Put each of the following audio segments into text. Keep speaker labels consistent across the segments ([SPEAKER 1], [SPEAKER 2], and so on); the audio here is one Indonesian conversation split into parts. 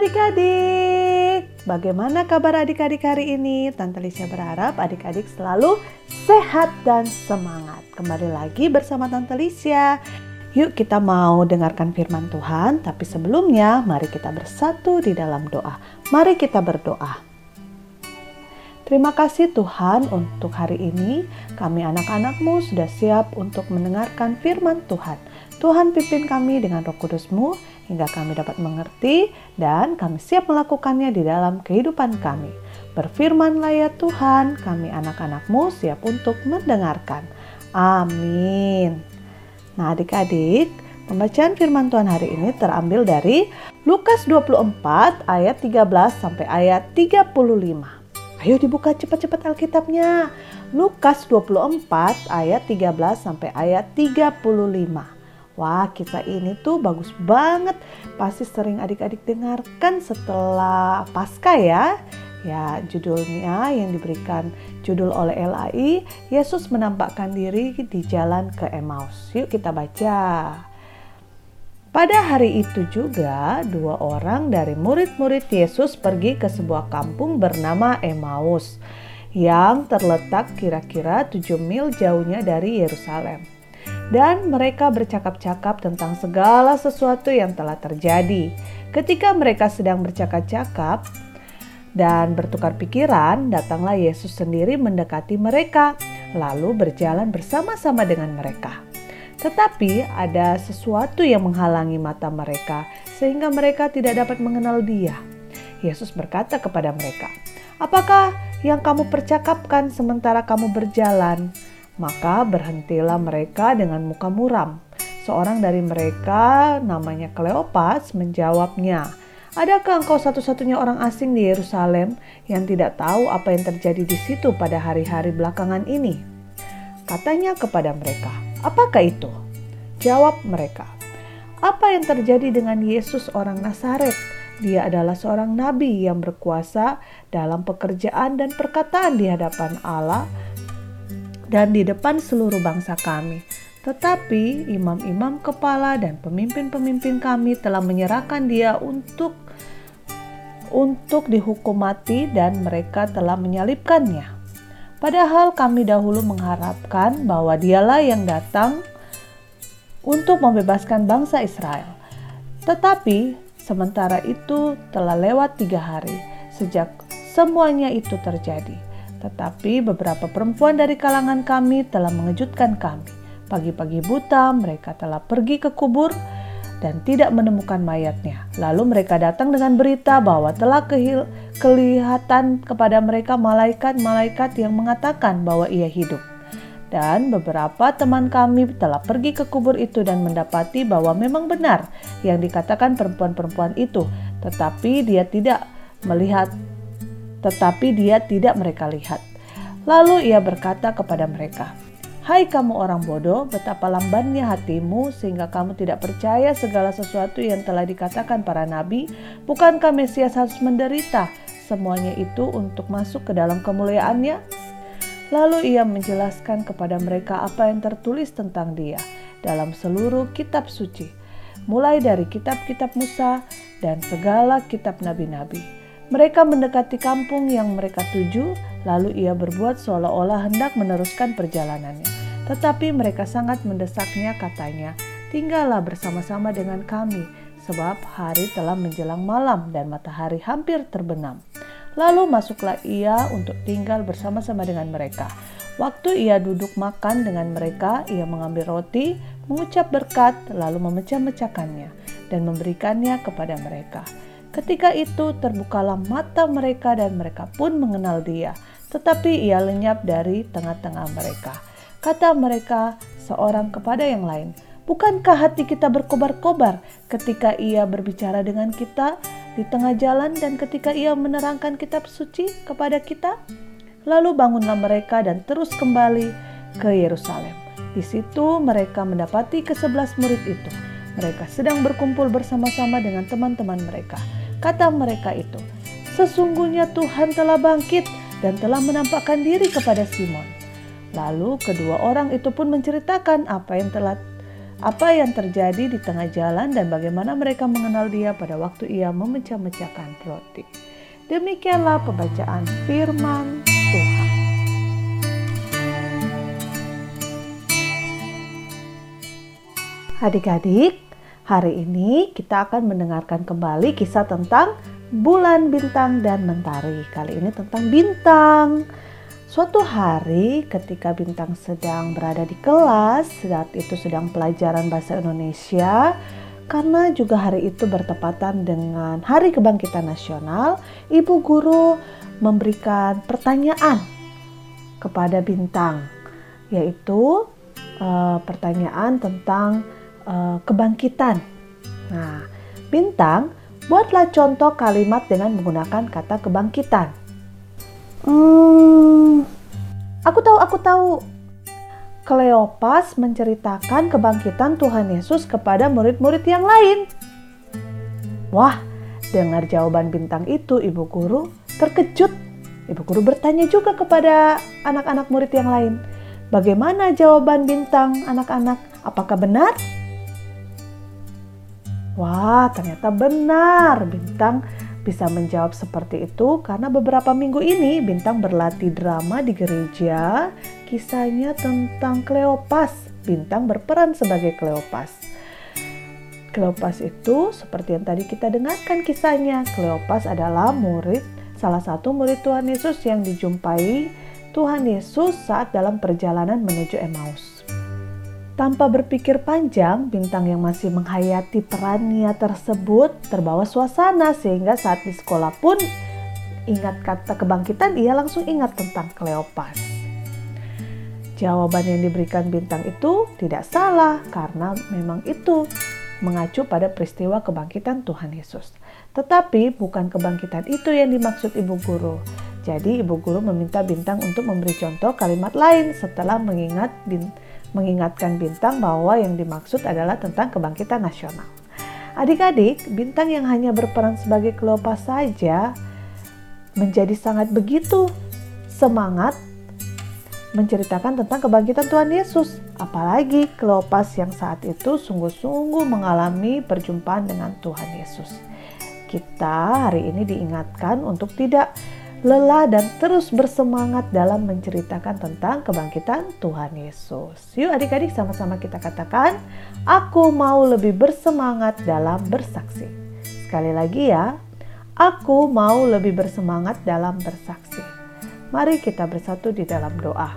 [SPEAKER 1] adik-adik, bagaimana kabar adik-adik hari ini? Tante Lisha berharap adik-adik selalu sehat dan semangat. Kembali lagi bersama Tante Lisha. Yuk kita mau dengarkan firman Tuhan, tapi sebelumnya mari kita bersatu di dalam doa. Mari kita berdoa. Terima kasih Tuhan untuk hari ini kami anak-anakmu sudah siap untuk mendengarkan firman Tuhan. Tuhan pimpin kami dengan roh kudusmu hingga kami dapat mengerti dan kami siap melakukannya di dalam kehidupan kami. Berfirmanlah ya Tuhan, kami anak-anakmu siap untuk mendengarkan. Amin. Nah adik-adik, pembacaan firman Tuhan hari ini terambil dari Lukas 24 ayat 13 sampai ayat 35. Ayo dibuka cepat-cepat Alkitabnya. Lukas 24 ayat 13 sampai ayat 35. Wah, kisah ini tuh bagus banget. Pasti sering adik-adik dengarkan setelah pasca ya. Ya, judulnya yang diberikan judul oleh LAI, Yesus menampakkan diri di jalan ke Emmaus. Yuk kita baca. Pada hari itu juga, dua orang dari murid-murid Yesus pergi ke sebuah kampung bernama Emmaus yang terletak kira-kira 7 mil jauhnya dari Yerusalem dan mereka bercakap-cakap tentang segala sesuatu yang telah terjadi. Ketika mereka sedang bercakap-cakap dan bertukar pikiran, datanglah Yesus sendiri mendekati mereka, lalu berjalan bersama-sama dengan mereka. Tetapi ada sesuatu yang menghalangi mata mereka, sehingga mereka tidak dapat mengenal Dia. Yesus berkata kepada mereka, "Apakah yang kamu percakapkan sementara kamu berjalan?" Maka berhentilah mereka dengan muka muram. Seorang dari mereka namanya Kleopas menjawabnya, Adakah engkau satu-satunya orang asing di Yerusalem yang tidak tahu apa yang terjadi di situ pada hari-hari belakangan ini? Katanya kepada mereka, apakah itu? Jawab mereka, apa yang terjadi dengan Yesus orang Nazaret? Dia adalah seorang nabi yang berkuasa dalam pekerjaan dan perkataan di hadapan Allah dan di depan seluruh bangsa kami. Tetapi imam-imam kepala dan pemimpin-pemimpin kami telah menyerahkan dia untuk untuk dihukum mati dan mereka telah menyalibkannya. Padahal kami dahulu mengharapkan bahwa dialah yang datang untuk membebaskan bangsa Israel. Tetapi sementara itu telah lewat tiga hari sejak semuanya itu terjadi tetapi beberapa perempuan dari kalangan kami telah mengejutkan kami. Pagi-pagi buta mereka telah pergi ke kubur dan tidak menemukan mayatnya. Lalu mereka datang dengan berita bahwa telah kelihatan kepada mereka malaikat-malaikat yang mengatakan bahwa ia hidup. Dan beberapa teman kami telah pergi ke kubur itu dan mendapati bahwa memang benar yang dikatakan perempuan-perempuan itu, tetapi dia tidak melihat tetapi dia tidak mereka lihat. Lalu ia berkata kepada mereka, Hai kamu orang bodoh, betapa lambannya hatimu sehingga kamu tidak percaya segala sesuatu yang telah dikatakan para nabi. Bukankah Mesias harus menderita semuanya itu untuk masuk ke dalam kemuliaannya? Lalu ia menjelaskan kepada mereka apa yang tertulis tentang dia dalam seluruh kitab suci, mulai dari kitab-kitab Musa dan segala kitab nabi-nabi. Mereka mendekati kampung yang mereka tuju, lalu ia berbuat seolah-olah hendak meneruskan perjalanannya. Tetapi mereka sangat mendesaknya katanya, tinggallah bersama-sama dengan kami, sebab hari telah menjelang malam dan matahari hampir terbenam. Lalu masuklah ia untuk tinggal bersama-sama dengan mereka. Waktu ia duduk makan dengan mereka, ia mengambil roti, mengucap berkat, lalu memecah-mecahkannya dan memberikannya kepada mereka. Ketika itu terbukalah mata mereka dan mereka pun mengenal dia, tetapi ia lenyap dari tengah-tengah mereka. Kata mereka seorang kepada yang lain, Bukankah hati kita berkobar-kobar ketika ia berbicara dengan kita di tengah jalan dan ketika ia menerangkan kitab suci kepada kita? Lalu bangunlah mereka dan terus kembali ke Yerusalem. Di situ mereka mendapati kesebelas murid itu. Mereka sedang berkumpul bersama-sama dengan teman-teman mereka. Kata mereka itu, sesungguhnya Tuhan telah bangkit dan telah menampakkan diri kepada Simon. Lalu kedua orang itu pun menceritakan apa yang telah apa yang terjadi di tengah jalan dan bagaimana mereka mengenal dia pada waktu ia memecah-mecahkan roti. Demikianlah pembacaan firman Tuhan. Adik-adik, hari ini kita akan mendengarkan kembali kisah tentang bulan, bintang, dan mentari. Kali ini tentang bintang. Suatu hari ketika Bintang sedang berada di kelas, saat itu sedang pelajaran bahasa Indonesia, karena juga hari itu bertepatan dengan Hari Kebangkitan Nasional, ibu guru memberikan pertanyaan kepada Bintang, yaitu uh, pertanyaan tentang uh, kebangkitan. Nah, Bintang, buatlah contoh kalimat dengan menggunakan kata kebangkitan. Hmm, aku tahu, aku tahu. Kleopas menceritakan kebangkitan Tuhan Yesus kepada murid-murid yang lain. Wah, dengar jawaban bintang itu, ibu guru terkejut. Ibu guru bertanya juga kepada anak-anak murid yang lain, "Bagaimana jawaban bintang, anak-anak? Apakah benar?" Wah, ternyata benar. Bintang bisa menjawab seperti itu karena beberapa minggu ini Bintang berlatih drama di gereja. Kisahnya tentang Kleopas. Bintang berperan sebagai Kleopas. Kleopas itu seperti yang tadi kita dengarkan kisahnya. Kleopas adalah murid, salah satu murid Tuhan Yesus yang dijumpai Tuhan Yesus saat dalam perjalanan menuju Emmaus. Tanpa berpikir panjang, bintang yang masih menghayati perannya tersebut terbawa suasana sehingga saat di sekolah pun ingat kata kebangkitan ia langsung ingat tentang Kleopas. Jawaban yang diberikan bintang itu tidak salah karena memang itu mengacu pada peristiwa kebangkitan Tuhan Yesus. Tetapi bukan kebangkitan itu yang dimaksud ibu guru. Jadi ibu guru meminta bintang untuk memberi contoh kalimat lain setelah mengingat bintang mengingatkan bintang bahwa yang dimaksud adalah tentang kebangkitan nasional. Adik-adik, bintang yang hanya berperan sebagai Kleopas saja menjadi sangat begitu semangat menceritakan tentang kebangkitan Tuhan Yesus. Apalagi Kleopas yang saat itu sungguh-sungguh mengalami perjumpaan dengan Tuhan Yesus. Kita hari ini diingatkan untuk tidak lelah dan terus bersemangat dalam menceritakan tentang kebangkitan Tuhan Yesus. Yuk adik-adik sama-sama kita katakan, aku mau lebih bersemangat dalam bersaksi. Sekali lagi ya, aku mau lebih bersemangat dalam bersaksi. Mari kita bersatu di dalam doa.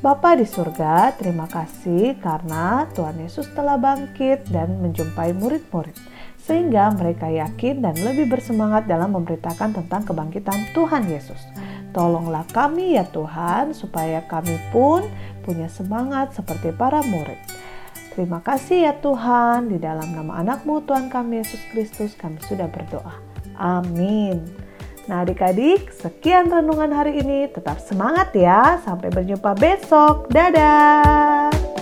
[SPEAKER 1] Bapa di surga, terima kasih karena Tuhan Yesus telah bangkit dan menjumpai murid-murid sehingga mereka yakin dan lebih bersemangat dalam memberitakan tentang kebangkitan Tuhan Yesus. Tolonglah kami ya Tuhan, supaya kami pun punya semangat seperti para murid. Terima kasih ya Tuhan, di dalam nama anakmu Tuhan kami Yesus Kristus kami sudah berdoa. Amin. Nah adik-adik, sekian renungan hari ini. Tetap semangat ya. Sampai berjumpa besok. Dadah.